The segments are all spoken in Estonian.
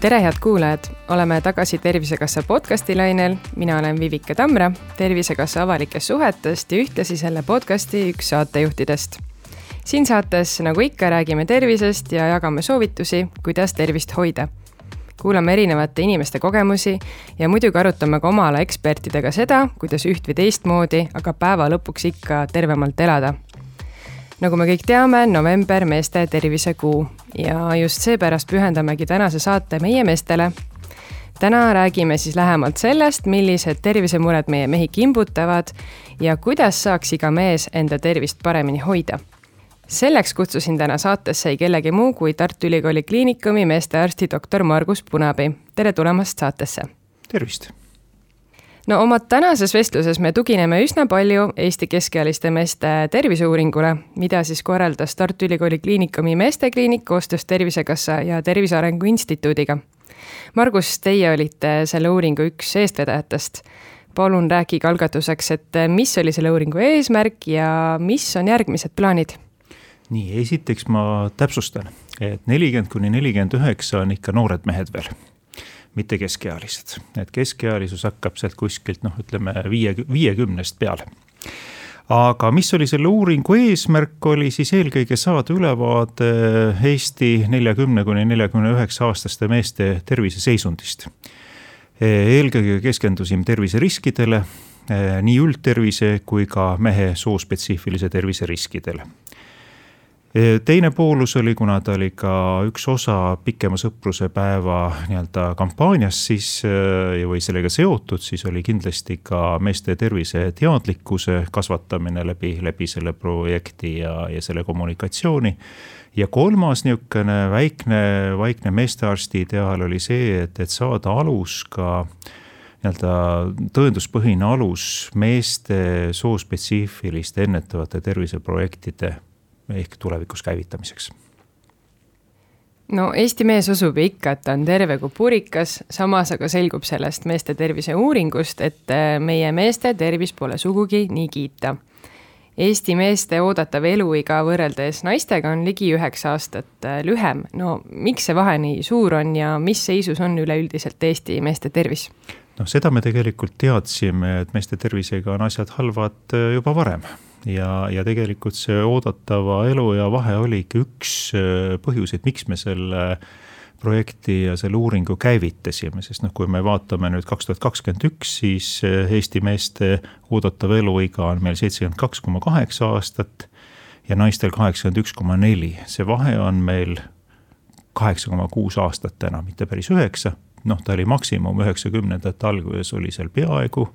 tere, head kuulajad, oleme tagasi Tervisekassa podcasti lainel. mina olen Vivike Tamra, Tervisekassa avalikest suhetest ja ühtlasi selle podcasti üks saatejuhtidest. siin saates, nagu ikka, räägime tervisest ja jagame soovitusi, kuidas tervist hoida. Kuulame erinevate inimeste kogemusi ja muidugi arutame ka oma ala ekspertidega seda, kuidas üht või teistmoodi, aga päeva lõpuks ikka tervemalt elada nagu me kõik teame, november meeste tervisekuu ja just seepärast pühendamegi tänase saate meie meestele. täna räägime siis lähemalt sellest, millised tervisemured meie mehi kimbutavad ja kuidas saaks iga mees enda tervist paremini hoida. Selleks kutsusin täna saatesse ei kellegi muu kui Tartu Ülikooli Kliinikumi meestearsti doktor Margus Punapii. tere tulemast saatesse! tervist! no oma tänases vestluses me tugineme üsna palju Eesti keskealiste meeste terviseuuringule, mida siis korraldas Tartu Ülikooli Kliinikumi meestekliinik koostöös Tervisekassa ja Tervise Arengu Instituudiga. Margus, teie olite selle uuringu üks eestvedajatest. palun rääkige algatuseks, et mis oli selle uuringu eesmärk ja mis on järgmised plaanid? Nii, esiteks ma täpsustan, et nelikümmend kuni nelikümmend üheksa on ikka noored mehed veel mitte keskealised. et keskealisus hakkab sealt kuskilt noh, ütleme viie, viiekümnest peale aga mis oli selle uuringu eesmärk, oli siis eelkõige saada ülevaade Eesti neljakümne kuni neljakümne üheksa aastaste meeste terviseseisundist. eelkõige keskendusime terviseriskidele, nii üldtervise kui ka mehe soospetsiifilise terviseriskidele teine poolus oli, kuna ta oli ka üks osa pikema sõpruse päeva nii-öelda kampaaniast, siis või sellega seotud, siis oli kindlasti ka meeste tervise teadlikkuse kasvatamine läbi, läbi selle projekti ja, ja selle kommunikatsiooni. ja kolmas niisugune väikne, vaikne meestearsti ideaal oli see, et, et saada alus ka nii-öelda tõenduspõhine alus meeste soospetsiifiliste ennetavate terviseprojektide ehk tulevikus käivitamiseks no Eesti mees usub ikka, et ta on terve kui purikas, samas aga selgub sellest meeste tervise uuringust, et äh, meie meeste tervis pole sugugi nii kiita. Eesti meeste oodatav eluiga võrreldes naistega on ligi üheksa aastat äh, lühem. no miks see vahe nii suur on ja mis seisus on üleüldiselt Eesti meeste tervis? noh, seda me tegelikult teadsime, et meeste tervisega on asjad halvad äh, juba varem ja, ja tegelikult see oodatava eluea vahe oligi üks äh, põhjuseid, miks me selle projekti ja selle uuringu käivitasime, sest noh, kui me vaatame nüüd kaks tuhat kakskümmend üks, siis äh, Eesti meeste oodatav eluiga on meil seitsekümmend kaks koma kaheksa aastat ja naistel kaheksakümmend üks koma neli, see vahe on meil kaheksa koma kuus aastat täna, mitte päris üheksa noh, ta oli maksimum üheksakümnendate alguses oli seal peaaegu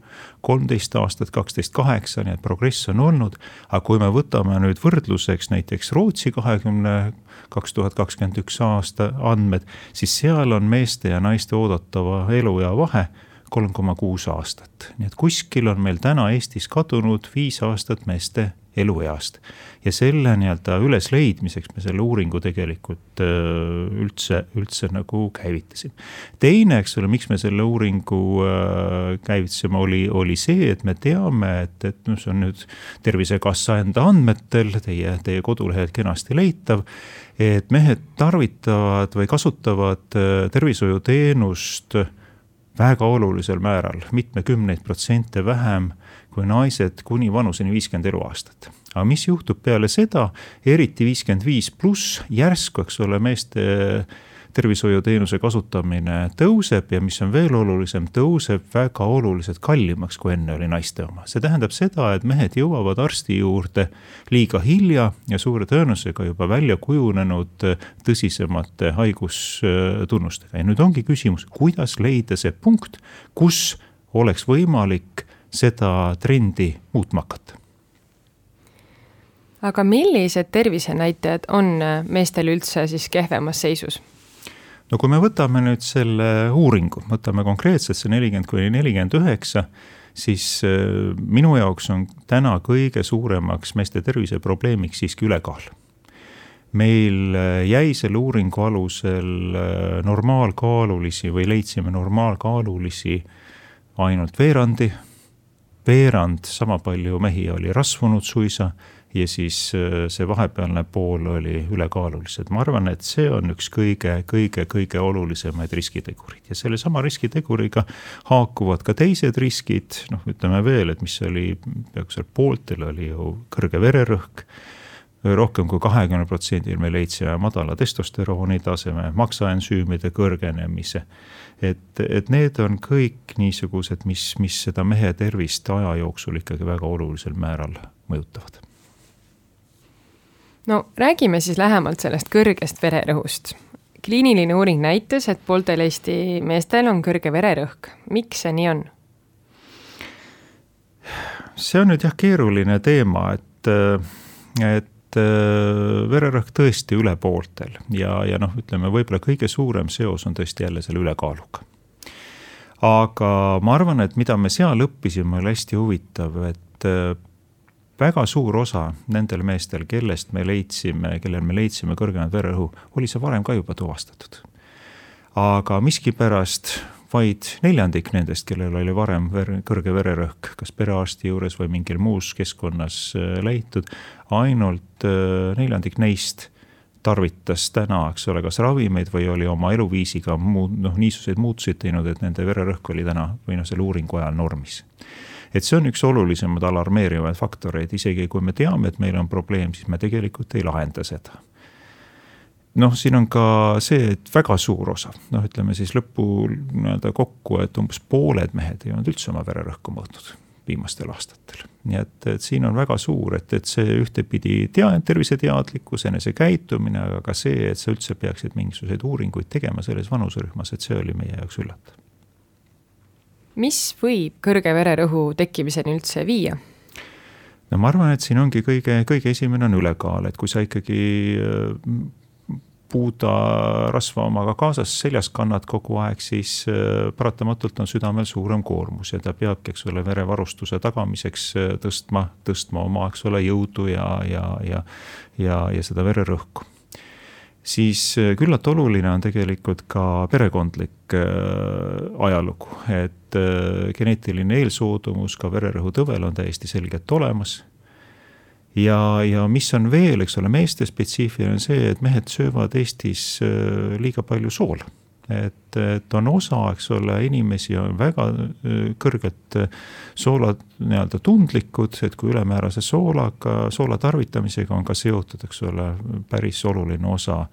kolmteist aastat, kaksteist kaheksa, nii et progress on olnud. aga kui me võtame nüüd võrdluseks näiteks Rootsi kahekümne, kaks tuhat kakskümmend üks aasta andmed, siis seal on meeste ja naiste oodatava eluea vahe kolm koma kuus aastat. nii et kuskil on meil täna Eestis kadunud viis aastat meeste elueast. Ja selle nii-öelda ülesleidmiseks me selle uuringu tegelikult äh, üldse, üldse nagu käivitasime. teine, eks ole, miks me selle uuringu äh, käivitasime, oli, oli see, et me teame, et, et noh, see on nüüd Tervisekassa enda andmetel, teie, teie kodulehel kenasti leitav et mehed tarvitavad või kasutavad äh, tervishoiuteenust väga olulisel määral, mitmekümneid protsente vähem kui naised kuni vanuseni viiskümmend eluaastat. Aga mis juhtub peale seda, eriti viiskümmend viis pluss, järsku, eks ole, meeste tervishoiuteenuse kasutamine tõuseb ja mis on veel olulisem, tõuseb väga oluliselt kallimaks, kui enne oli naiste oma. see tähendab seda, et mehed jõuavad arsti juurde liiga hilja ja suure tõenäosusega juba välja kujunenud tõsisemate haigustunnustega ja nüüd ongi küsimus, kuidas leida see punkt, kus oleks võimalik seda trendi muutma hakata. Aga millised tervisenäitajad on meestel üldse siis kehvemas seisus? no kui me võtame nüüd selle uuringu, võtame konkreetselt see nelikümmend kuni nelikümmend üheksa, siis äh, minu jaoks on täna kõige suuremaks meeste terviseprobleemiks siiski ülekaal. Meil äh, jäi selle uuringu alusel äh, normaalkaalulisi või leidsime normaalkaalulisi ainult veerandi. Veerand sama palju mehi oli rasvunud suisa ja siis äh, see vahepealne pool oli ülekaalulised. ma arvan, et see on üks kõige, kõige, kõige olulisemaid riskitegureid ja sellesama riskiteguriga haakuvad ka teised riskid, noh, ütleme veel, et mis oli, peaaegu seal pooltel oli ju kõrge vererõhk rohkem kui kahekümne protsendil me leidsime madala testosterooni taseme, maksaensüümide kõrgenemise. et, et need on kõik niisugused, mis, mis seda mehe tervist aja jooksul ikkagi väga olulisel määral mõjutavad no räägime siis lähemalt sellest kõrgest vererõhust. kliiniline uuring näitas, et pooltel Eesti meestel on kõrge vererõhk. miks see nii on? see on nüüd jah keeruline teema, et, et vererõhk tõesti üle pooltel ja, ja noh, ütleme võib-olla kõige suurem seos on tõesti jälle selle ülekaaluga. aga ma arvan, et mida me seal õppisime, oli hästi huvitav, et väga suur osa nendel meestel, kellest me leidsime, kellel me leidsime kõrgemat vererõhu, oli see varem ka juba tuvastatud. aga miskipärast vaid neljandik nendest, kellel oli varem ver, kõrge vererõhk, kas perearsti juures või mingil muus keskkonnas äh, leitud, ainult äh, neljandik neist tarvitas täna, eks ole, kas ravimeid või oli oma eluviisiga muud, noh, niisuguseid muutuseid teinud, et nende vererõhk oli täna või noh, selle uuringu ajal normis et see on üks olulisemaid alarmeerivaid faktoreid, isegi kui me teame, et meil on probleem, siis me tegelikult ei lahenda seda. Noh, siin on ka see, et väga suur osa, noh, ütleme siis lõppu nii-öelda kokku, et umbes pooled mehed ei olnud üldse oma vererõhku mõõtnud viimastel aastatel. nii et, et siin on väga suur, et, et see ühtepidi tea-, terviseteadlikkus, enesekäitumine, aga ka see, et sa üldse peaksid mingisuguseid uuringuid tegema selles vanuserühmas, et see oli meie jaoks üllatav mis võib kõrge vererõhu tekkimiseni üldse viia? no ma arvan, et siin ongi kõige, kõige esimene on ülekaal, et kui sa ikkagi äh, puuda rasva omaga kaasas seljas kannad kogu aeg, siis äh, paratamatult on südamel suurem koormus ja ta peabki, eks ole, verevarustuse tagamiseks äh, tõstma, tõstma oma, eks ole, jõudu ja, ja, ja, ja, ja seda vererõhku siis äh, küllalt oluline on tegelikult ka perekondlik äh, ajalugu, et äh, geneetiline eelsoodumus ka vererõhutõvel on täiesti selgelt olemas. ja, ja mis on veel, eks ole, meeste spetsiifiline on see, et mehed söövad Eestis liiga palju soola et, et on osa, eks ole, inimesi on väga kõrgelt soola nii-öelda tundlikud, et kui ülemäärase soolaga, soola tarvitamisega on ka seotud, eks ole, päris oluline osa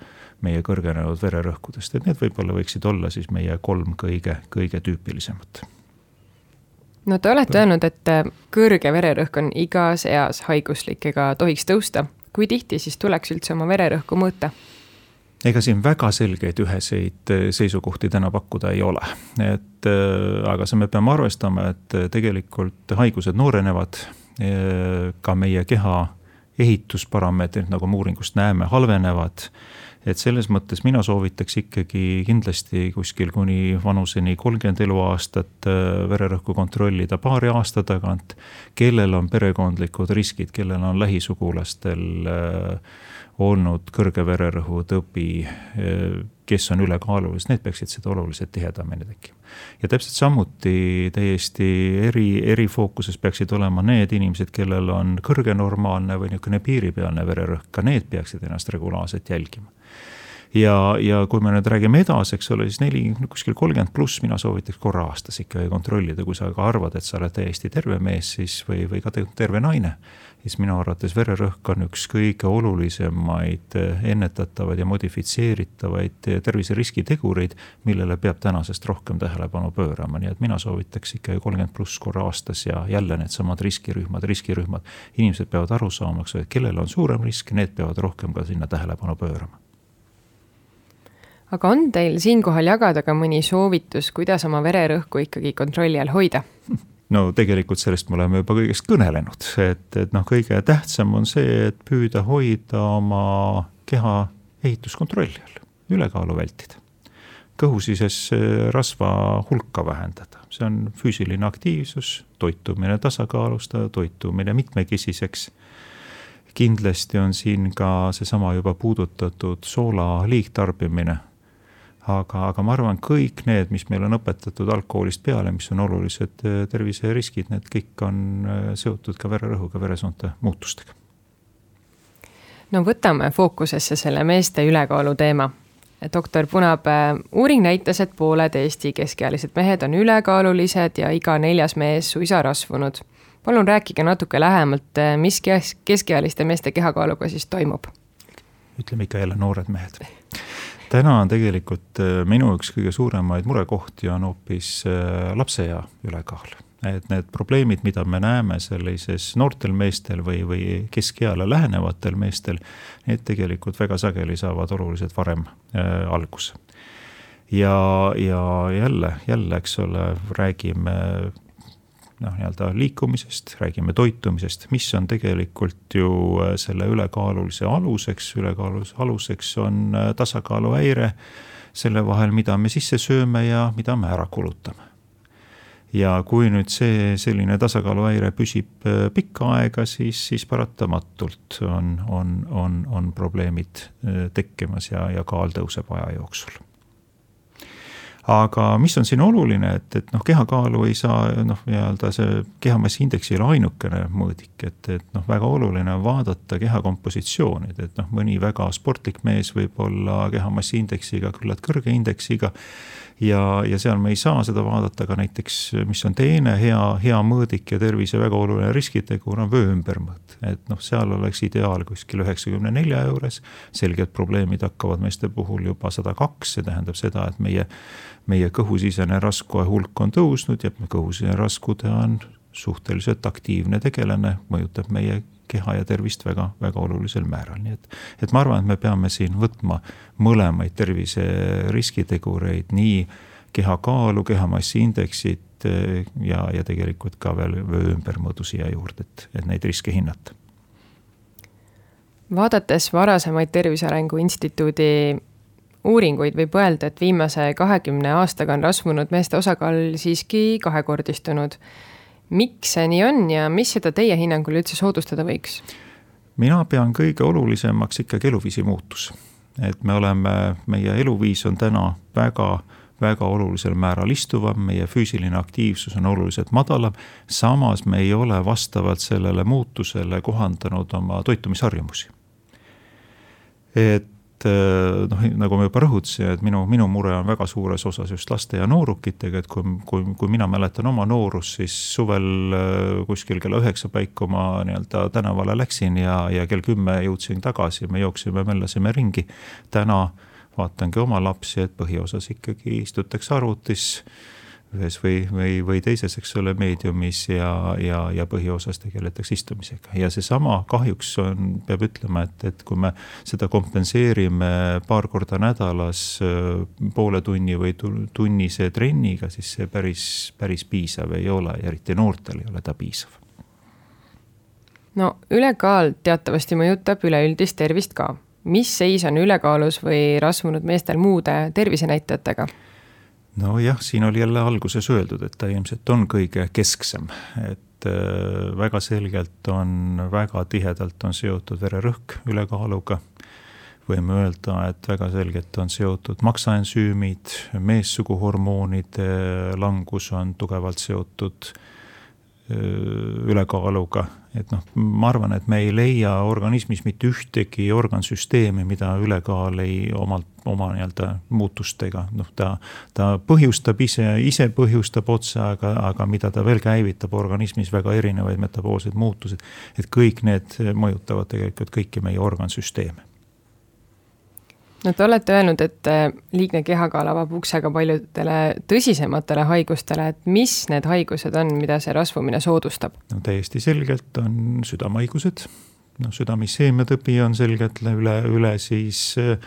meie kõrgenenud vererõhkudest, et need võib-olla võiksid olla siis meie kolm kõige, kõige tüüpilisemat no te olete öelnud, et kõrge vererõhk on igas eas haiguslik ega tohiks tõusta. kui tihti siis tuleks üldse oma vererõhku mõõta? Ega siin väga selgeid üheseid äh, seisukohti täna pakkuda ei ole, et äh, aga see, me peame arvestama, et äh, tegelikult haigused noorenevad, ka meie keha ehitusparameetrid, nagu me uuringust näeme, halvenevad et selles mõttes mina soovitaks ikkagi kindlasti kuskil kuni vanuseni kolmkümmend eluaastat vererõhku kontrollida paari aasta tagant. kellel on perekondlikud riskid, kellel on lähisugulastel äh, olnud kõrge vererõhu tõbi, kes on ülekaalulised, need peaksid seda oluliselt tihedamini tekkima. ja täpselt samuti täiesti eri, erifookuses peaksid olema need inimesed, kellel on kõrge normaalne või niisugune piiripealne vererõhk, ka need peaksid ennast regulaarselt jälgima ja, ja kui me nüüd räägime edasi, eks ole, siis neli, kuskil kolmkümmend pluss, mina soovitaks korra aastas ikkagi kontrollida, kui sa ka arvad, et sa oled täiesti terve mees, siis või, või ka terve naine. Siis minu arvates vererõhk on üks kõige olulisemaid eh, ennetatavaid ja modifitseeritavaid eh, terviseriskitegureid, millele peab tänasest rohkem tähelepanu pöörama, nii et mina soovitaks ikkagi kolmkümmend pluss korra aastas ja jälle needsamad riskirühmad, riskirühmad. inimesed peavad aru saama, eks ole, et kellel on suurem risk, need peavad rohkem ka sinna tähelepanu pöörama aga on teil siinkohal jagada ka mõni soovitus, kuidas oma vererõhku ikkagi kontrolli all hoida? no tegelikult sellest me oleme juba kõigest kõnelenud, et, et noh, kõige tähtsam on see, et püüda hoida oma keha ehituskontrolli all, ülekaalu vältida. kõhusises rasva hulka vähendada, see on füüsiline aktiivsus, toitumine tasakaalustada, toitumine mitmekesiseks. Kindlasti on siin ka seesama juba puudutatud soola liigtarbimine aga, aga ma arvan, kõik need, mis meil on õpetatud algkoolist peale, mis on olulised äh, terviseriskid, need kõik on äh, seotud ka vererõhuga, veresoonte muutustega. no võtame fookusesse selle meeste ülekaalu teema. doktor Punapää, uuring näitas, et pooled Eesti keskealised mehed on ülekaalulised ja iga neljas mees suisa rasvunud. palun rääkige natuke lähemalt, äh, mis keskealiste meeste kehakaaluga siis toimub? ütleme ikka jälle noored mehed täna on tegelikult äh, minu üks kõige suuremaid murekohti on hoopis äh, lapseea ülekaal. et need probleemid, mida me näeme sellises noortel meestel või, või keskeale lähenevatel meestel, need tegelikult väga sageli saavad oluliselt varem äh, alguse. ja, ja jälle, jälle, eks ole, räägime noh, nii-öelda liikumisest, räägime toitumisest, mis on tegelikult ju äh, selle ülekaalulise aluseks, ülekaalulise aluseks on äh, tasakaaluhäire selle vahel, mida me sisse sööme ja mida me ära kulutame. ja kui nüüd see selline tasakaaluhäire püsib äh, pikka aega, siis, siis paratamatult on, on, on, on probleemid tekkimas ja, ja kaal tõuseb aja jooksul aga mis on siin oluline, et, et noh, kehakaalu ei saa noh, nii-öelda see kehamassiindeks ei ole ainukene mõõdik, et, et noh, väga oluline on vaadata keha kompositsiooni, et, et noh, mõni väga sportlik mees võib olla kehamassiindeksiga küllalt kõrge indeksiga ja, ja seal me ei saa seda vaadata ka näiteks, mis on teine hea, hea mõõdik ja tervise väga oluline riskitegur on vöö ümbermõõt. et noh, seal oleks ideaal kuskil üheksakümne nelja juures, selged probleemid hakkavad meeste puhul juba sada kaks, see tähendab seda, et meie, meie kõhusisene raskude hulk on tõusnud ja kõhusisene raskude on suhteliselt aktiivne tegelane, mõjutab meie keha ja tervist väga, väga olulisel määral, nii et, et ma arvan, et me peame siin võtma mõlemaid tervise riskitegureid, nii kehakaalu, kehamassi indeksit eh, ja, ja tegelikult ka veel vöö ümbermõõdu siia juurde, et, et neid riske hinnata. vaadates varasemaid Tervise Arengu Instituudi uuringuid võib öelda, et viimase kahekümne aastaga on rasvunud meeste osakaal siiski kahekordistunud miks see nii on ja mis seda teie hinnangul üldse soodustada võiks? mina pean kõige olulisemaks ikkagi eluviisi muutus. et me oleme, meie eluviis on täna väga väga olulisel määral istuvam, meie füüsiline aktiivsus on oluliselt madalam, samas me ei ole vastavalt sellele muutusele kohandanud oma toitumisharjumusi. et et äh, noh, nagu ma juba rõhutasin, et minu, minu mure on väga suures osas just laste ja noorukitega, et kui, kui, kui mina mäletan oma noorust, siis suvel äh, kuskil kella üheksa paiku ma nii-öelda tänavale läksin ja, ja kell kümme jõudsin tagasi, me jooksime, möllasime ringi. täna vaatangi oma lapsi, et põhiosas ikkagi istutakse arvutis ühes või, või, või teises, eks ole, meediumis ja, ja, ja põhiosas tegeletakse istumisega ja seesama kahjuks on, peab ütlema, et, et kui me seda kompenseerime paar korda nädalas poole tunni või tunnise trenniga, siis see päris, päris piisav ei ole ja eriti noortel ei ole ta piisav. no ülekaal teatavasti mõjutab üleüldist tervist ka. mis seis on ülekaalus või rasvunud meestel muude tervisenäitajatega? Nojah, siin oli jälle alguses öeldud, et ta ilmselt on kõige kesksem, et äh, väga selgelt on, väga tihedalt on seotud vererõhk ülekaaluga. võime öelda, et väga selgelt on seotud maksaensüümid, meessuguhormoonide langus on tugevalt seotud äh, ülekaaluga et noh, ma arvan, et me ei leia organismis mitte ühtegi organsüsteemi, mida ülekaal ei omalt, oma nii-öelda muutustega, noh, ta, ta põhjustab ise, ise põhjustab otse, aga, aga mida ta veel käivitab organismis väga erinevaid metaboolseid muutuseid. et kõik need mõjutavad tegelikult kõiki meie organsüsteeme no te olete öelnud, et äh, liigne kehakaal avab ukse ka paljudele tõsisematele haigustele, et mis need haigused on, mida see rasvumine soodustab? no täiesti selgelt on südamehaigused, noh südame-isheemiatõbi on selgelt üle, üle siis äh,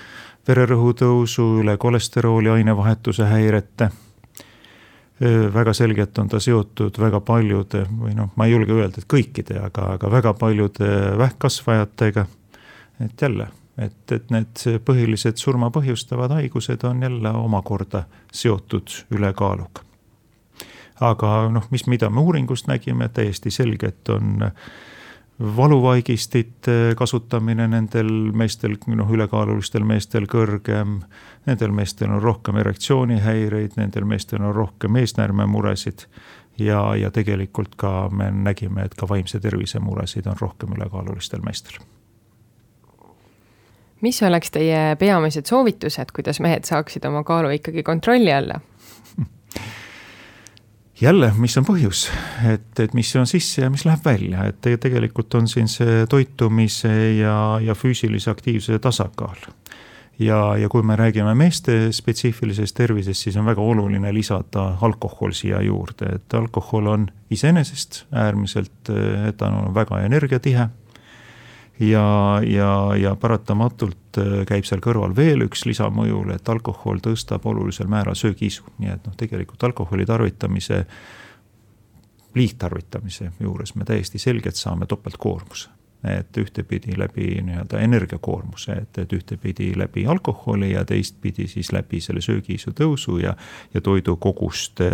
vererõhu tõusu, üle kolesterooli ainevahetuse häirete äh, väga selgelt on ta seotud väga paljude või noh, ma ei julge öelda, et kõikide, aga, aga väga paljude vähkkasvajatega. et jälle et, et need põhilised surma põhjustavad haigused on jälle omakorda seotud ülekaaluga. aga noh, mis, mida me uuringust nägime, täiesti selgelt on, valuvaigistite kasutamine nendel meestel, noh ülekaalulistel meestel kõrgem, nendel meestel on rohkem erektsioonihäireid, nendel meestel on rohkem eesnäärmemuresid ja, ja tegelikult ka me nägime, et ka vaimse tervise muresid on rohkem ülekaalulistel meestel. Mis oleks teie peamised soovitused, kuidas mehed saaksid oma kaalu ikkagi kontrolli alla? Jälle, mis on põhjus, et, et mis on sisse ja mis läheb välja, et tegelikult on siin see toitumise ja, ja füüsilise aktiivsuse tasakaal. ja, ja kui me räägime meeste spetsiifilisest tervisest, siis on väga oluline lisada alkohol siia juurde, et alkohol on iseenesest äärmiselt, etanol on väga energiatihe ja, ja, ja paratamatult äh, käib seal kõrval veel üks lisamõjul, et alkohol tõstab olulisel määral söögiisu, nii et noh, tegelikult alkoholi tarvitamise, liigtarvitamise juures me täiesti selgelt saame topeltkoormuse. et ühtepidi läbi nii-öelda energiakoormuse, et, et ühtepidi läbi alkoholi ja teistpidi siis läbi selle söögiisu tõusu ja, ja toidukoguste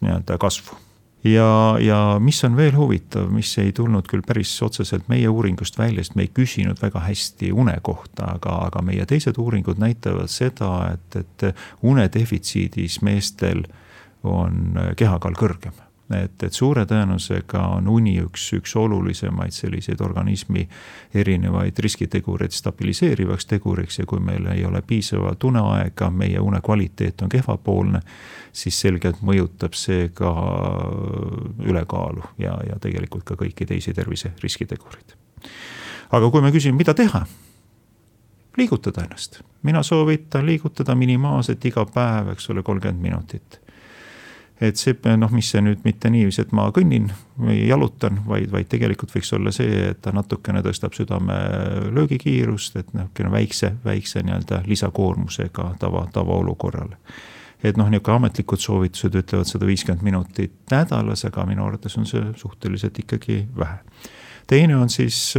nii-öelda kasvu ja, ja mis on veel huvitav, mis ei tulnud küll päris otseselt meie uuringust välja, sest me ei küsinud väga hästi une kohta, aga, aga meie teised uuringud näitavad seda, et, et une defitsiidis meestel on kehakaal kõrgem et, et suure tõenäosusega on uni üks, üks olulisemaid selliseid organismi erinevaid riskitegureid stabiliseerivaks teguriks ja kui meil ei ole piisavalt uneaega, meie une kvaliteet on kehvapoolne, siis selgelt mõjutab see ka ülekaalu ja, ja tegelikult ka kõiki teisi tervise riskitegureid. aga kui me küsime, mida teha liigutada ennast. mina soovitan liigutada minimaalselt iga päev, eks ole, kolmkümmend minutit et see noh, mis see nüüd mitte niiviisi, et ma kõnnin või jalutan, vaid, vaid tegelikult võiks olla see, et ta natukene tõstab südame löögikiirust, et niisugune väikse, väikse nii-öelda lisakoormusega tava, tavaolukorrale. et noh, niisugune ametlikud soovitused ütlevad sada viiskümmend minutit nädalas, aga minu arvates on see suhteliselt ikkagi vähe teine on siis,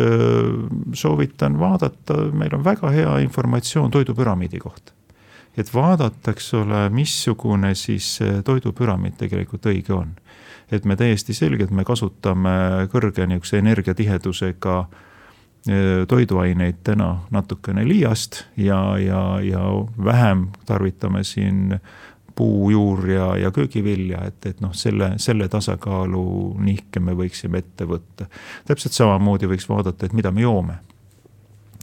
soovitan vaadata, meil on väga hea informatsioon toidupüramiidi kohta et vaadata, eks ole, missugune siis toidupüramiid tegelikult õige on. et me täiesti selgelt, me kasutame kõrge niisuguse energiatihedusega e, toiduaineid täna natukene liiast ja, ja, ja vähem tarvitame siin puu, juur ja, ja köögivilja, et, et noh, selle, selle tasakaalu nihke me võiksime ette võtta. täpselt samamoodi võiks vaadata, et mida me joome.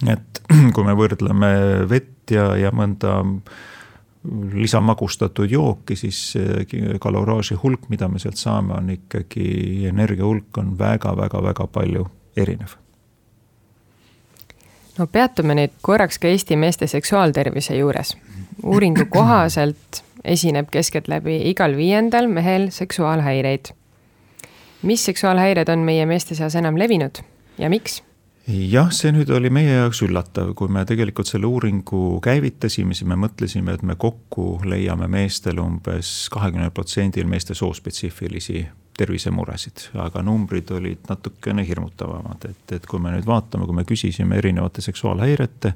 Et kui me võrdleme vett ja, ja mõnda lisamagustatud jooki, siis kaloraaži hulk, mida me sealt saame, on ikkagi, energia hulk on väga-väga-väga palju erinev. no peatume nüüd korraks ka Eesti meeste seksuaaltervise juures. uuringu kohaselt esineb keskeltläbi igal viiendal mehel seksuaalhäireid. mis seksuaalhäired on meie meeste seas enam levinud ja miks? Jah, see nüüd oli meie jaoks üllatav, kui me tegelikult selle uuringu käivitasime, siis me mõtlesime, et me kokku leiame meestel umbes kahekümnel protsendil meeste soospetsiifilisi tervisemuresid, aga numbrid olid natukene hirmutavamad, et, et kui me nüüd vaatame, kui me küsisime erinevate seksuaalhäirete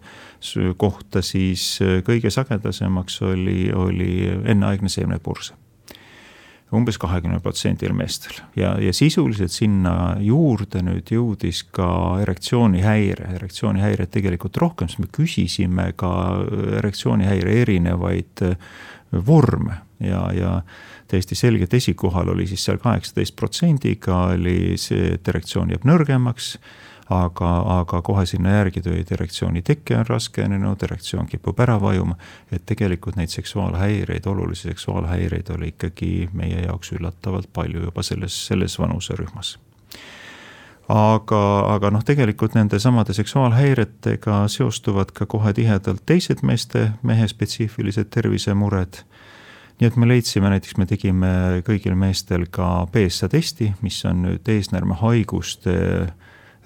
kohta, siis kõige sagedasemaks oli, oli enneaegne seemnepurse umbes kahekümnel protsendil meestel. Ja, ja sisuliselt sinna juurde nüüd jõudis ka erektsioonihäire, erektsioonihäired tegelikult rohkem, sest me küsisime ka erektsioonihäire erinevaid äh, vorme. Ja, ja täiesti selgelt esikohal oli siis seal kaheksateist protsendiga oli see, et erektsioon jääb nõrgemaks aga, aga kohe sinna järgi tuli, et erektsiooni teke on raskenenud, erektsioon kipub ära vajuma. et tegelikult neid seksuaalhäireid, olulisi seksuaalhäireid oli ikkagi meie jaoks üllatavalt palju juba selles, selles vanuserühmas aga, aga noh, tegelikult nende samade seksuaalhäiretega seostuvad ka kohe tihedalt teised meeste, mehe spetsiifilised tervisemured. nii et me leidsime, näiteks me tegime kõigil meestel ka PSA testi, mis on nüüd eesnäärmehaiguste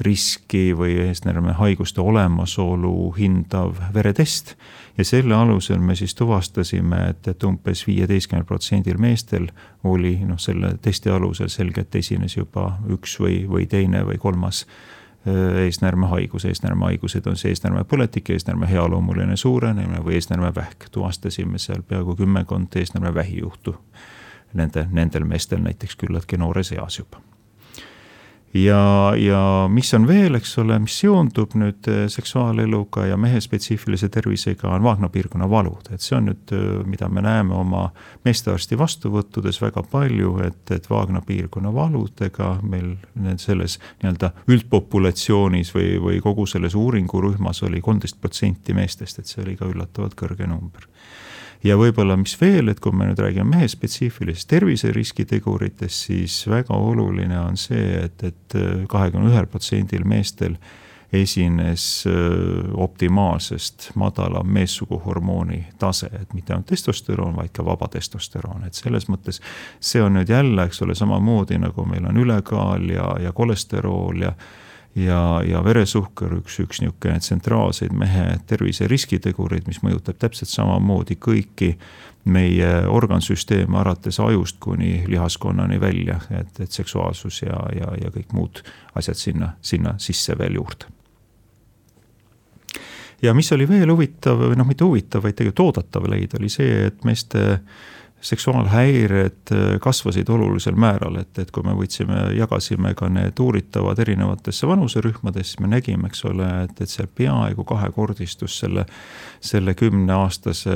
riski või eesnäärme haiguste olemasolu hindav veretest. ja selle alusel me siis tuvastasime, et, et umbes viieteistkümnel protsendil meestel oli noh, selle testi alusel selgelt esines juba üks või, või teine või kolmas äh, eesnäärmehaigus, eesnäärmehaigused on see eesnäärmepõletik, eesnäärme healoomuline suurenemine või eesnäärmevähk, tuvastasime seal peaaegu kümmekond eesnäärmevähi juhtu. Nende, nendel meestel näiteks küllaltki noores eas juba ja, ja mis on veel, eks ole, mis seondub nüüd äh, seksuaaleluga ja mehe spetsiifilise tervisega, on vaagna piirkonna valud, et see on nüüd, äh, mida me näeme oma meestearsti vastuvõttudes väga palju, et, et vaagna piirkonna valudega meil need selles nii-öelda üldpopulatsioonis või, või kogu selles uuringurühmas oli kolmteist protsenti meestest, et see oli ka üllatavalt kõrge number ja võib-olla mis veel, et kui me nüüd räägime mehe spetsiifilisest terviseriskiteguritest, siis väga oluline on see, et, et kahekümne ühel protsendil meestel esines äh, optimaalsest madalam meessuguhormooni tase, et mitte ainult testosteroon, vaid ka vaba testosteroon, et selles mõttes see on nüüd jälle, eks ole, samamoodi nagu meil on ülekaal ja, ja kolesterool ja ja, ja veresuhkur üks, üks niisugune tsentraalseid mehe tervise riskitegureid, mis mõjutab täpselt samamoodi kõiki meie organsüsteeme, alates ajust kuni lihaskonnani välja, et, et seksuaalsus ja, ja, ja kõik muud asjad sinna, sinna sisse veel juurde. ja mis oli veel huvitav või noh, mitte huvitav, vaid tegelikult oodatav leida, oli see, et meeste äh, seksuaalhäired äh, kasvasid olulisel määral, et, et kui me võtsime, jagasime ka need uuritavad erinevatesse vanuserühmadesse, siis me nägime, eks ole, et, et see peaaegu kahekordistus selle, selle kümneaastase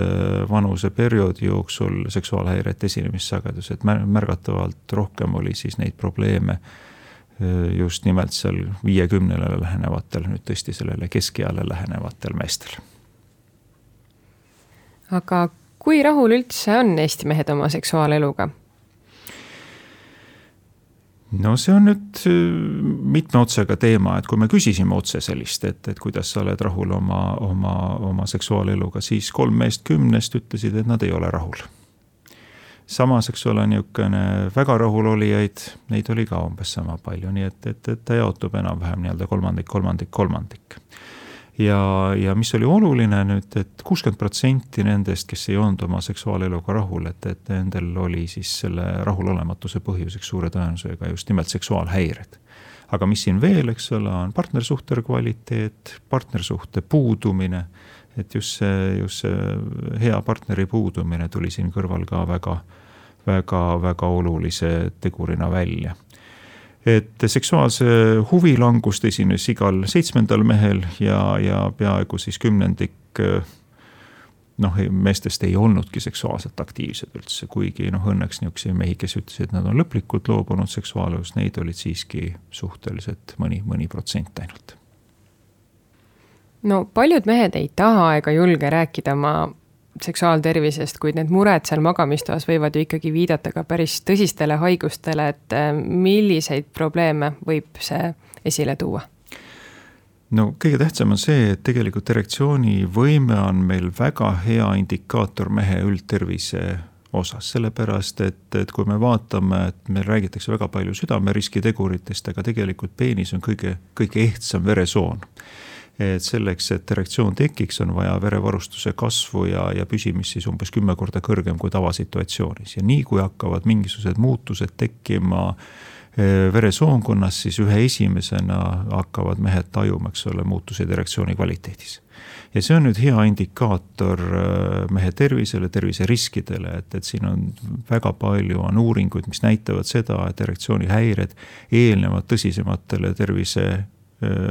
vanuseperioodi jooksul seksuaalhäirete esinemissagedus, et märgatavalt rohkem oli siis neid probleeme äh, just nimelt seal viiekümnele lähenevatel, nüüd tõesti sellele keskeale lähenevatel meestel. aga kui rahul üldse on Eesti mehed oma seksuaaleluga? no see on nüüd äh, mitme otsega teema, et kui me küsisime otse sellist, et, et kuidas sa oled rahul oma, oma, oma seksuaaleluga, siis kolm meest kümnest ütlesid, et nad ei ole rahul. samas, eks ole, niisugune väga rahulolijaid, neid oli ka umbes sama palju, nii et, et, et ta jaotub enam-vähem nii-öelda kolmandik, kolmandik, kolmandik ja, ja mis oli oluline nüüd et, et kuuskümmend protsenti nendest, kes ei olnud oma seksuaaleluga rahul, et, et nendel oli siis selle rahulolematuse põhjuseks suure tõenäosusega just nimelt seksuaalhäired. aga mis siin veel, eks ole, on partnersuhte kvaliteet, partnersuhte puudumine, et just see, just see hea partneri puudumine tuli siin kõrval ka väga, väga, väga olulise tegurina välja et seksuaalse huvi langust esines igal seitsmendal mehel ja, ja peaaegu siis kümnendik noh, meestest ei olnudki seksuaalselt aktiivsed üldse, kuigi noh, õnneks niisuguseid mehi, kes ütlesid, et nad on lõplikult loobunud seksuaalelust, neid olid siiski suhteliselt mõni, mõni protsent ainult. no paljud mehed ei taha ega julge rääkida oma seksuaaltervisest, kuid need mured seal magamistoas võivad ju ikkagi viidata ka päris tõsistele haigustele, et äh, milliseid probleeme võib see esile tuua? no kõige tähtsam on see, et tegelikult erektsioonivõime on meil väga hea indikaator mehe üldtervise osas, sellepärast et, et kui me vaatame, et meil räägitakse väga palju südameriskiteguritest, aga tegelikult peenis on kõige, kõige ehtsam veresoon et selleks, et erektsioon tekiks, on vaja verevarustuse kasvu ja, ja püsimist siis umbes kümme korda kõrgem kui tavasituatsioonis ja nii, kui hakkavad mingisugused muutused tekkima eh, veresoonkonnas, siis ühe esimesena hakkavad mehed tajuma, eks ole, muutuseid erektsiooni kvaliteedis. ja see on nüüd hea indikaator eh, mehe tervisele, terviseriskidele, et, et siin on väga palju, on uuringuid, mis näitavad seda, et erektsioonihäired eelnevad tõsisematele tervise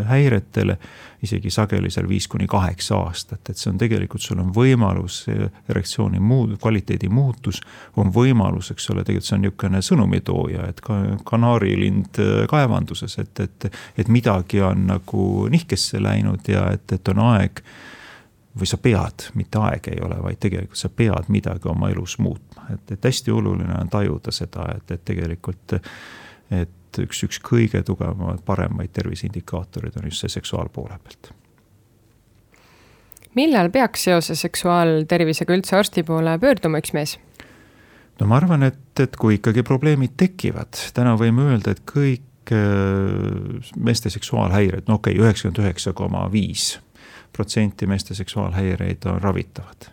häiretele, isegi sageli seal viis kuni kaheksa aastat, et see on tegelikult, sul on võimalus erektsiooni muud, kvaliteedi muutus on võimalus, eks ole, tegelikult see on niisugune sõnumitooja, et ka kanaarilind äh, kaevanduses, et, et, et midagi on nagu nihkesse läinud ja et, et on aeg või sa pead, mitte aeg ei ole, vaid tegelikult sa pead midagi oma elus muutma, et, et hästi oluline on tajuda seda, et, et tegelikult, et et üks, üks kõige tugevamaid, paremaid terviseindikaatoreid on just see seksuaalpoole pealt. millal peaks seoses seksuaaltervisega üldse arsti poole pöörduma üks mees? no ma arvan, et, et kui ikkagi probleemid tekivad, täna võime öelda, et kõik äh, meeste seksuaalhäired, no okei okay,, üheksakümmend üheksa koma viis protsenti meeste seksuaalhäireid on ravitavad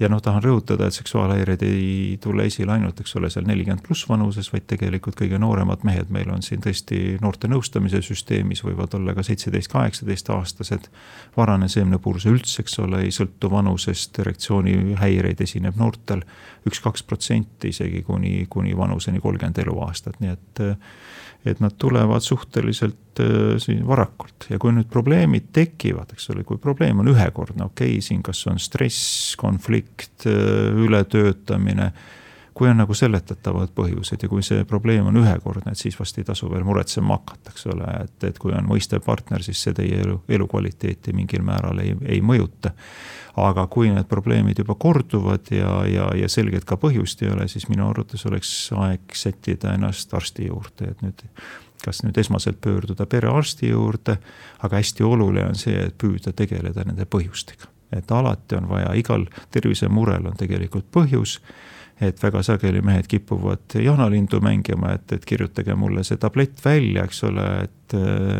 ja noh, tahan rõhutada, et seksuaalhäired ei tule esile ainult, eks ole, seal nelikümmend pluss vanuses, vaid tegelikult kõige nooremad mehed meil on siin tõesti noorte nõustamise süsteemis, võivad olla ka seitseteist, kaheksateist aastased. varane seemnepuuruse üldse, eks ole, ei sõltu vanusest, erektsioonihäireid esineb noortel üks-kaks protsenti isegi kuni, kuni vanuseni kolmkümmend eluaastat, nii et et nad tulevad suhteliselt äh, varakult ja kui nüüd probleemid tekivad, eks ole, kui probleem on ühekordne, okei okay,, siin kas on stress, konflikt, äh, ületöötamine kui on nagu seletatavad põhjused ja kui see probleem on ühekordne, et siis vast ei tasu veel muretsema hakata, eks ole, et, et kui on mõistev partner, siis see teie elu, elukvaliteeti mingil määral ei, ei mõjuta. aga kui need probleemid juba korduvad ja, ja, ja selgelt ka põhjust ei ole, siis minu arvates oleks aeg sättida ennast arsti juurde, et nüüd kas nüüd esmaselt pöörduda perearsti juurde, aga hästi oluline on see, et püüda tegeleda nende põhjustega. et alati on vaja, igal tervisemurel on tegelikult põhjus et väga sageli mehed kipuvad jaanalindu mängima, et, et kirjutage mulle see tablett välja, eks ole, et,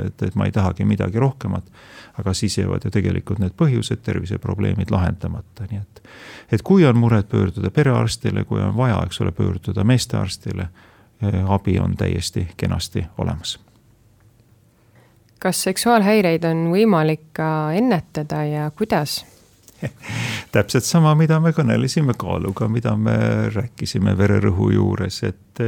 et, et ma ei tahagi midagi rohkemat. aga siis jäävad ju tegelikult need põhjused, terviseprobleemid lahendamata, nii et, et kui on mured, pöörduda perearstile, kui on vaja, eks ole, pöörduda meestearstile, abi on täiesti kenasti olemas kas seksuaalhäireid on võimalik ka ennetada ja kuidas? täpselt sama, mida me kõnelesime kaaluga, mida me rääkisime vererõhu juures, et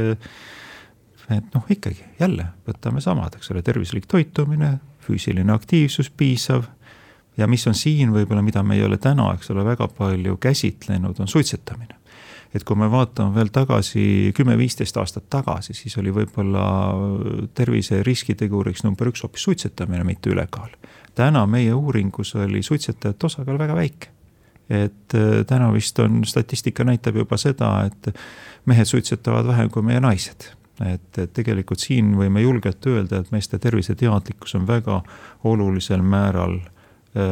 et noh, ikkagi jälle võtame samad, eks ole, tervislik toitumine, füüsiline aktiivsus piisav ja mis on siin võib-olla, mida me ei ole täna, eks ole, väga palju käsitlenud, on suitsetamine. Et kui me vaatame veel tagasi kümme-viisteist aastat tagasi, siis oli võib-olla tervise riskiteguriks number üks hoopis suitsetamine, mitte ülekaal. täna meie uuringus oli suitsetajate osakaal väga väike et äh, täna vist on, statistika näitab juba seda, et mehed suitsetavad vähem kui meie naised. et, et tegelikult siin võime julgelt öelda, et meeste terviseteadlikkus on väga olulisel määral Äh,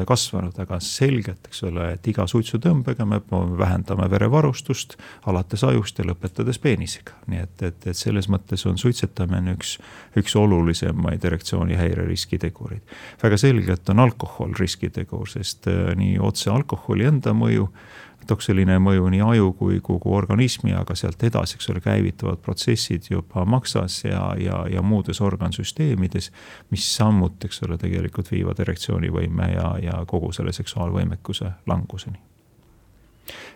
kasvanud, aga selgelt, eks ole, et iga suitsutõmbega me vähendame verevarustust alates ajust ja lõpetades peenisega. nii et, et, et selles mõttes on suitsetamine üks, üks olulisemaid erektsioonihäire riskitegureid. väga selgelt on alkohol riskitegur, sest äh, nii otse alkoholi enda mõju toksiline mõju nii aju kui kogu organismi, aga sealt edasi, eks ole, käivituvad protsessid juba maksas ja, ja, ja muudes organsüsteemides, mis samuti, eks ole, tegelikult viivad erektsioonivõime ja, ja kogu selle seksuaalvõimekuse languseni.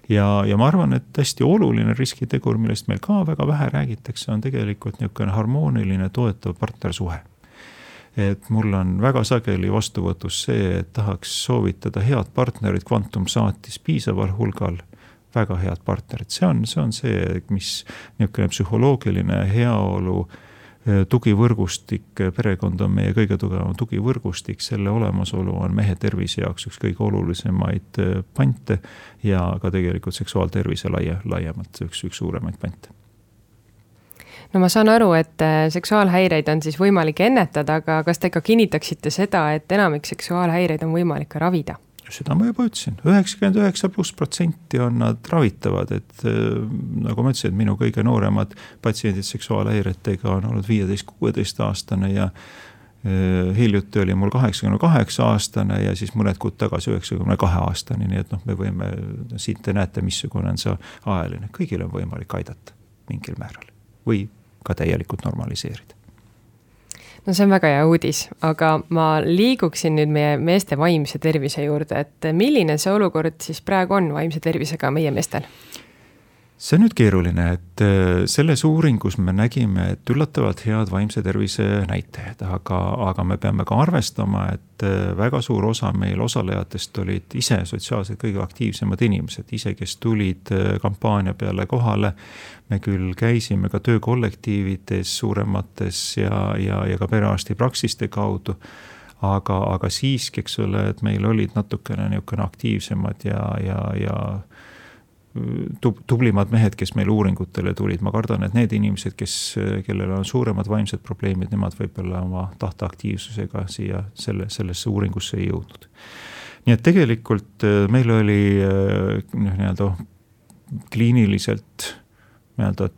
ja, ja ma arvan, et hästi oluline riskitegur, millest meil ka väga vähe räägitakse, on tegelikult niisugune harmooniline toetav partnersuhe et mul on väga sageli vastuvõtus see, et tahaks soovitada head partnerit, Quantum saatis piisaval hulgal väga head partnerit, see on, see on see, mis niisugune psühholoogiline heaolu eh, tugivõrgustik, perekond on meie kõige tugevam tugivõrgustik, selle olemasolu on mehe tervise jaoks üks kõige olulisemaid eh, pante ja ka tegelikult seksuaaltervise laia, laiemalt üks, üks suuremaid pante no ma saan aru, et äh, seksuaalhäireid on siis võimalik ennetada, aga kas te ka kinnitaksite seda, et enamik seksuaalhäireid on võimalik ka ravida? seda ma juba ütlesin, üheksakümmend üheksa pluss protsenti on nad ravitavad, et äh, nagu ma ütlesin, minu kõige nooremad patsiendid seksuaalhäiretega on olnud viieteist, kuueteistaastane ja äh, hiljuti oli mul kaheksakümne kaheksa aastane ja siis mõned kuud tagasi üheksakümne kahe aastane, nii et noh, me võime, siit te näete, missugune on see ajaline, kõigil on võimalik aidata mingil määral või ka täielikult normaliseerida no see on väga hea uudis, aga ma liiguksin nüüd meie meeste vaimse tervise juurde, et milline see olukord siis praegu on vaimse tervisega meie meestel? See on nüüd keeruline, et äh, selles uuringus me nägime, et üllatavalt head vaimse tervise näitajad, aga, aga me peame ka arvestama, et äh, väga suur osa meil osalejatest olid ise sotsiaalselt kõige aktiivsemad inimesed, ise, kes tulid äh, kampaania peale kohale. me küll käisime ka töökollektiivides suuremates ja, ja, ja ka perearstipraksiste kaudu aga, aga siiski, eks ole, et meil olid natukene niisugune aktiivsemad ja, ja, ja tub-, tublimad mehed, kes meil uuringutele tulid, ma kardan, et need inimesed, kes, kellel on suuremad vaimsed probleemid, nemad võib-olla oma tahteaktiivsusega siia selle, sellesse uuringusse ei jõudnud. nii et tegelikult äh, meil oli äh, noh, nii-öelda kliiniliselt nii-öelda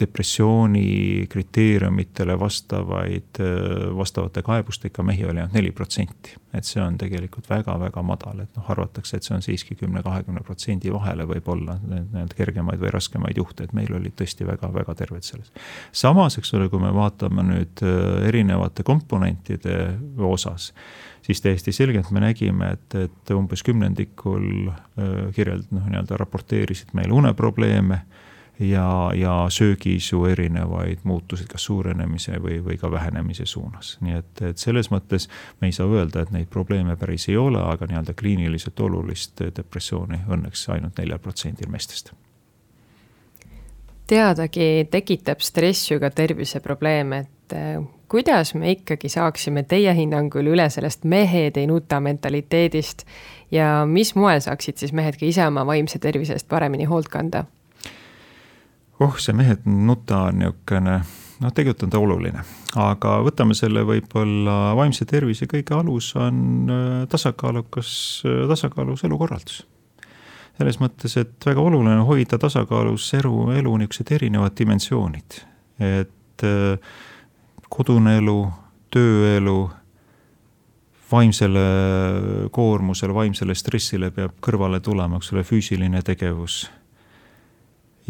depressiooni kriteeriumitele vastavaid, vastavate kaebustega mehi oli ainult neli protsenti. et see on tegelikult väga-väga madal, et noh, arvatakse, et see on siiski kümne-kahekümne protsendi vahele võib-olla need kergemaid või raskemaid juhte, et meil olid tõesti väga-väga terved selles. samas, eks ole, kui me vaatame nüüd erinevate komponentide osas, siis täiesti selgelt me nägime, et, et umbes kümnendikul kirjeld-, noh, nii-öelda raporteerisid meile uneprobleeme ja, ja söögiisu erinevaid muutuseid, kas suurenemise või, või ka vähenemise suunas. nii et, et selles mõttes me ei saa öelda, et neid probleeme päris ei ole, aga nii-öelda kliiniliselt olulist depressiooni õnneks ainult neljal protsendil meestest. teadagi tekitab stress ju ka terviseprobleeme, et äh, kuidas me ikkagi saaksime teie hinnangul üle sellest mehed ei nuta mentaliteedist ja mis moel saaksid siis mehed ka ise oma vaimse tervise eest paremini hoolt kanda? Oh, see mehed nuta on niisugune, noh, tegelikult on ta oluline, aga võtame selle võib-olla vaimse tervise kõige alus on äh, tasakaalukas, äh, tasakaalus elukorraldus. selles mõttes, et väga oluline on hoida tasakaalus elu, elu niisugused erinevad dimensioonid, et äh, kodune elu, tööelu vaimsele koormusele, vaimsele stressile peab kõrvale tulema, eks ole, füüsiline tegevus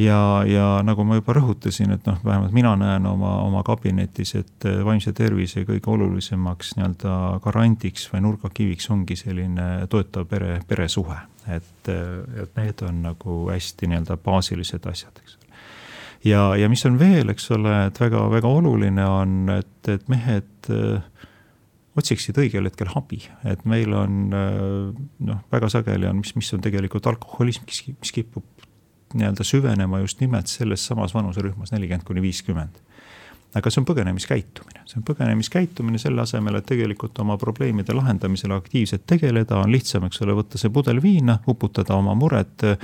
ja, ja nagu ma juba rõhutasin, et noh, vähemalt mina näen oma, oma kabinetis, et eh, vaimse tervise kõige olulisemaks nii-öelda garandiks või nurgakiviks ongi selline toetav pere, peresuhe. et, eh, et need on nagu hästi nii-öelda baasilised asjad, eks ole. ja, ja mis on veel, eks ole, et väga-väga oluline on, et, et mehed äh, otsiksid õigel hetkel abi, et meil on noh, väga sageli on, mis, mis on tegelikult alkoholism, mis kipub nii-öelda süvenema just nimelt selles samas vanuserühmas, nelikümmend kuni viiskümmend. Aga see on põgenemiskäitumine, see on põgenemiskäitumine selle asemel, et tegelikult oma probleemide lahendamisele aktiivselt tegeleda, on lihtsam, eks ole, võtta see pudel viina, uputada oma mured äh,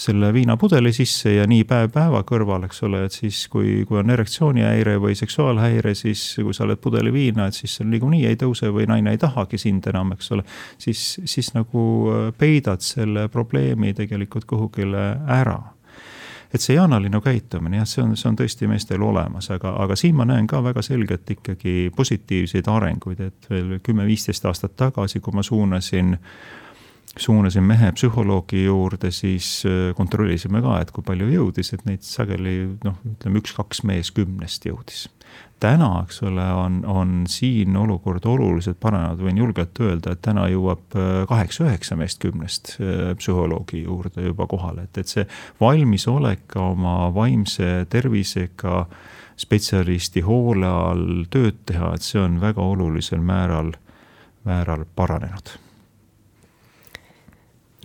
selle viinapudeli sisse ja nii päev päeva kõrval, eks ole, et siis kui, kui on erektsioonihäire või seksuaalhäire, siis kui sa oled pudeli viina, et siis see niikuinii ei tõuse või naine ei tahagi sind enam, eks ole. siis, siis nagu äh, peidad selle probleemi tegelikult kuhugile ära et see jaanaline käitumine jah, see on, see on tõesti meestel olemas, aga, aga siin ma näen ka väga selgelt ikkagi positiivseid arenguid, et veel kümme-viisteist aastat tagasi, kui ma suunasin suunasin mehe psühholoogi juurde, siis äh, kontrollisime ka, et kui palju jõudis, et neid sageli noh, ütleme üks-kaks mees kümnest jõudis täna, eks ole, on, on siin olukord oluliselt paranenud, võin julgelt öelda, et täna jõuab äh, kaheksa-üheksa meest kümnest äh, psühholoogi juurde juba kohale, et, et see valmisolek oma vaimse tervisega spetsialisti hoole all tööd teha, et see on väga olulisel määral, määral paranenud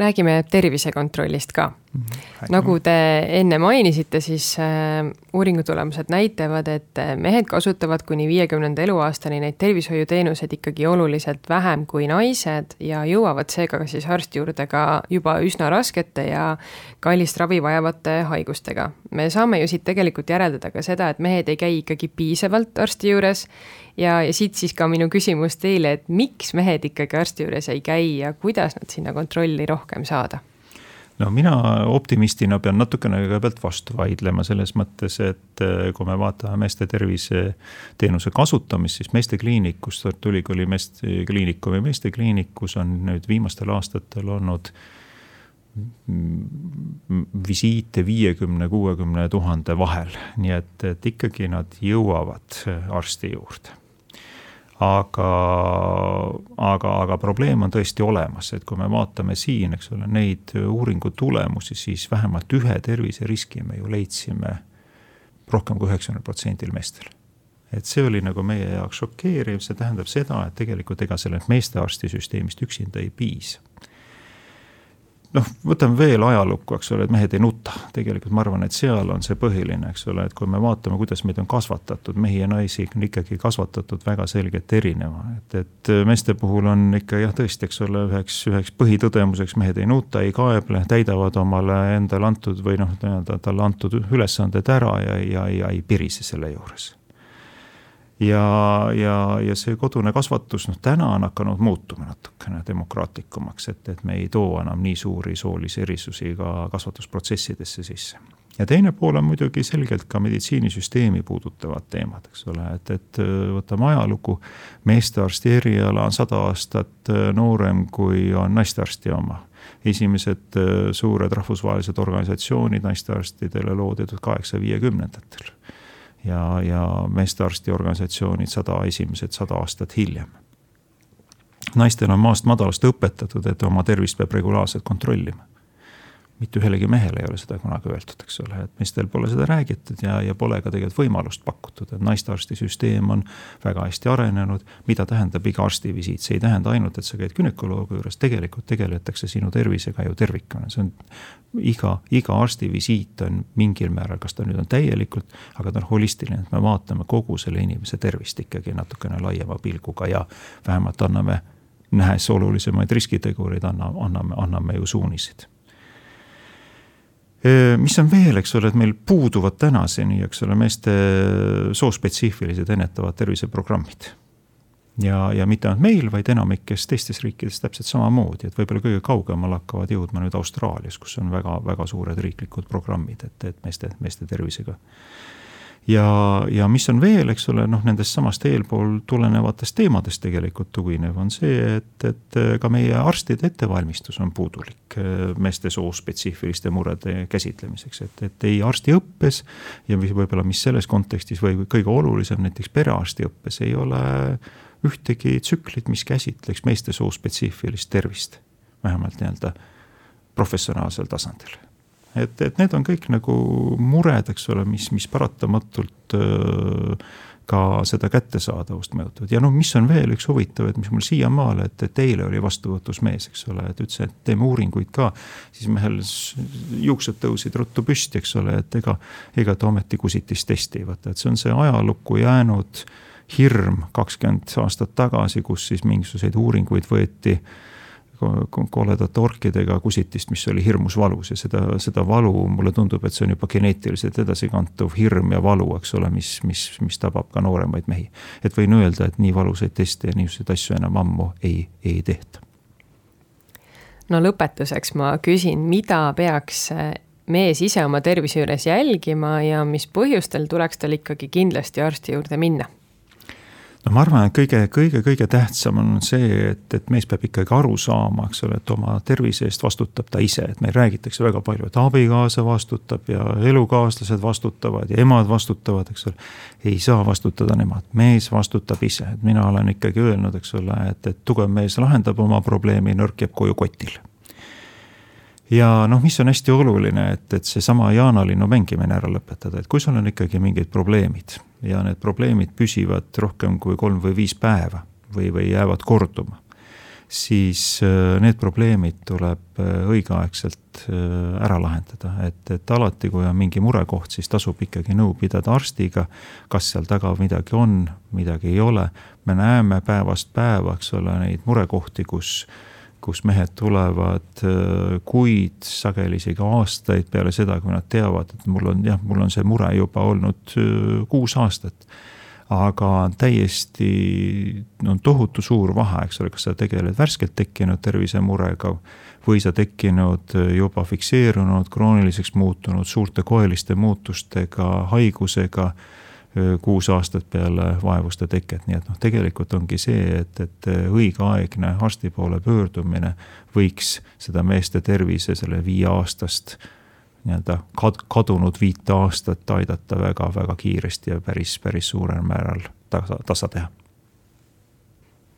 räägime tervisekontrollist ka mm. -hmm. nagu te enne mainisite, siis äh, uuringu tulemused näitavad, et äh, mehed kasutavad kuni viiekümnenda eluaastani neid tervishoiuteenuseid ikkagi oluliselt vähem kui naised ja jõuavad seega siis arsti juurde ka juba üsna raskete ja kallist ravi vajavate haigustega. me saame ju siit tegelikult järeldada ka seda, et mehed ei käi ikkagi piisavalt arsti juures ja, ja siit siis ka minu küsimus teile, et miks mehed ikkagi arsti juures ei käi ja kuidas nad sinna kontrolli rohkem saada? no mina optimistina pean natukene kõigepealt vastu vaidlema selles mõttes, et eh, kui me vaatame meeste terviseteenuse kasutamist, siis meestekliinikus, Tartu Ülikooli meeste kliinikumi meestekliinikus on nüüd viimastel aastatel olnud visiite viiekümne, kuuekümne tuhande vahel, nii et, et ikkagi nad jõuavad arsti juurde aga, aga, aga probleem on tõesti olemas, et kui me vaatame siin, eks ole, neid uuringu tulemusi, siis vähemalt ühe terviseriski me ju leidsime rohkem kui üheksakümnel protsendil meestel. et see oli nagu meie jaoks šokeeriv, see tähendab seda, et tegelikult ega sellest meestearstisüsteemist üksinda ei piisa noh, võtame veel ajalukku, eks ole, et mehed ei nuta. tegelikult ma arvan, et seal on see põhiline, eks ole, et kui me vaatame, kuidas meid on kasvatatud, mehi ja naisi on ikkagi kasvatatud väga selgelt erineva, et, et meeste puhul on ikka jah, tõesti, eks ole, üheks, üheks põhitõdemuseks mehed ei nuta, ei kaeble, täidavad omale endale antud või noh, nii-öelda talle antud ülesanded ära ja, ja, ja ei pirise selle juures ja, ja, ja see kodune kasvatus, noh täna on hakanud muutuma natukene demokraatlikumaks, et, et me ei too enam nii suuri soolisi erisusi ka kasvatusprotsessidesse sisse. ja teine pool on muidugi selgelt ka meditsiinisüsteemi puudutavad teemad, eks ole, et, et võtame ajalugu. meestearsti eriala on sada aastat noorem, kui on naistearsti oma esimesed suured rahvusvahelised organisatsioonid naistearstidele loodi tuhat kaheksasaja viiekümnendatel. Ja, ja meestearsti organisatsioonid sada, esimesed sada aastat hiljem naistel on maast madalast õpetatud, et oma tervist peab regulaarselt kontrollima. Mitte ühelegi mehele ei ole seda kunagi öeldud, eks ole, et meestel pole seda räägitud ja, ja pole ka tegelikult võimalust pakutud, et naistearstisüsteem on väga hästi arenenud. mida tähendab iga arstivisiit, see ei tähenda ainult, et sa käid günekoloogi juures, tegelikult tegeletakse sinu tervisega ju tervikuna, see on. iga, iga arstivisiit on mingil määral, kas ta nüüd on täielikult, aga ta on holistiline, et me vaatame kogu selle inimese tervist ikkagi natukene laiema pilguga ja vähemalt anname nähes olulisemaid riskitegureid, anname, anname, anname ju suuniseid. Mis on veel, eks ole, et meil puuduvad tänaseni, eks ole, meeste soospetsiifilised ennetavad terviseprogrammid. Ja, ja mitte ainult meil, vaid enamikes teistes riikides täpselt samamoodi, et võib-olla kõige kaugemale hakkavad jõudma nüüd Austraalias, kus on väga-väga suured riiklikud programmid, et, et meeste, meeste tervisega ja, ja mis on veel, eks ole, noh, nendest samast eelpool tulenevatest teemadest tegelikult tuginev, on see, et, et ka meie arstide ettevalmistus on puudulik eh, meeste soospetsiifiliste murede käsitlemiseks, et, et ei arstiõppes ja võib-olla, mis selles kontekstis või kõige olulisem, näiteks perearstiõppes ei ole ühtegi tsüklit, mis käsitleks meeste soospetsiifilist tervist, vähemalt nii-öelda professionaalsel tasandil et, et need on kõik nagu mured, eks ole, mis, mis paratamatult ka seda kättesaadavust mõjutavad ja noh, mis on veel üks huvitav, et mis mul siiamaale, et, et eile oli vastuvõtus mees, eks ole, et ütles, et teeme uuringuid ka. siis mehel juuksed tõusid ruttu püsti, eks ole, et ega, ega ta ometi kusitist testivad, et see on see ajalukku jäänud hirm kakskümmend aastat tagasi, kus siis mingisuguseid uuringuid võeti koledate orkidega kusitist, mis oli hirmus valus ja seda, seda valu, mulle tundub, et see on juba geneetiliselt edasikantuv hirm ja valu, eks ole, mis, mis, mis tabab ka nooremaid mehi. et võin öelda, et nii valusaid teste ja niisuguseid asju enam ammu ei, ei tehta. no lõpetuseks ma küsin, mida peaks mees ise oma tervise juures jälgima ja mis põhjustel tuleks tal ikkagi kindlasti arsti juurde minna no ma arvan, et kõige, kõige, kõige tähtsam on see, et, et mees peab ikkagi aru saama, eks ole, et oma tervise eest vastutab ta ise, et meil räägitakse väga palju, et abikaasa vastutab ja elukaaslased vastutavad ja emad vastutavad, eks ole. ei saa vastutada nemad, mees vastutab ise, et mina olen ikkagi öelnud, eks ole, et, et tugev mees lahendab oma probleemi, nõrk jääb koju kotile ja noh, mis on hästi oluline, et, et seesama jaanalinnu mängimine ära lõpetada, et kui sul on ikkagi mingid probleemid ja need probleemid püsivad rohkem kui kolm või viis päeva või, või jäävad korduma, siis äh, need probleemid tuleb äh, õigeaegselt äh, ära lahendada, et, et alati, kui on mingi murekoht, siis tasub ikkagi nõu pidada arstiga. kas seal taga midagi on, midagi ei ole, me näeme päevast päeva, eks ole, neid murekohti, kus kus mehed tulevad äh, kuid, sageli isegi aastaid peale seda, kui nad teavad, et mul on jah, mul on see mure juba olnud äh, kuus aastat. aga täiesti on tohutu suur vahe, eks ole, kas sa tegeled värskelt tekkinud tervisemurega või sa tekkinud äh, juba fikseerunud, krooniliseks muutunud suurte koeliste muutustega, haigusega kuus aastat peale vaevuste teket, nii et noh, tegelikult ongi see, et, et õigeaegne arsti poole pöördumine võiks seda meeste tervise selle viieaastast nii-öelda kad-, kadunud viite aastat aidata väga-väga kiiresti ja päris, päris suurel määral tasa, tasa teha.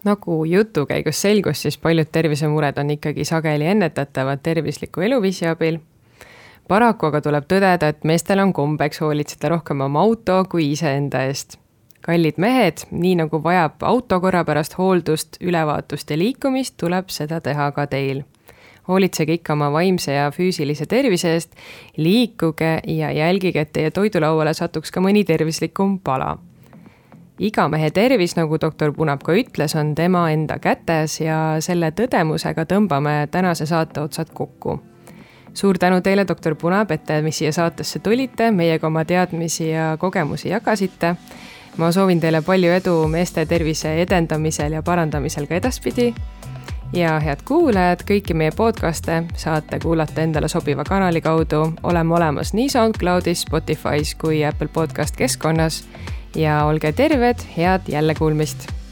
Nagu jutu käigus selgus, siis paljud tervisemured on ikkagi sageli ennetatavad tervisliku eluviisi abil paraku aga tuleb tõdeda, et meestel on kombeks hoolitseda rohkem oma auto kui iseenda eest. kallid mehed, nii nagu vajab auto korrapärast hooldust, ülevaatust ja liikumist, tuleb seda teha ka teil. hoolitsege ikka oma vaimse ja füüsilise tervise eest, liikuge ja jälgige, et teie toidulauale satuks ka mõni tervislikum pala iga mehe tervis, nagu doktor Punab ka ütles, on tema enda kätes ja selle tõdemusega tõmbame tänase saate otsad kokku suur tänu teile, doktor Punapett, et mis siia saatesse tulite, meiega oma teadmisi ja kogemusi jagasite. ma soovin teile palju edu meeste tervise edendamisel ja parandamisel ka edaspidi. ja head kuulajad, kõiki meie podcast'e saate kuulata endale sobiva kanali kaudu, oleme olemas nii SoundCloudis, Spotify's kui Apple Podcast keskkonnas ja olge terved, head jällekuulmist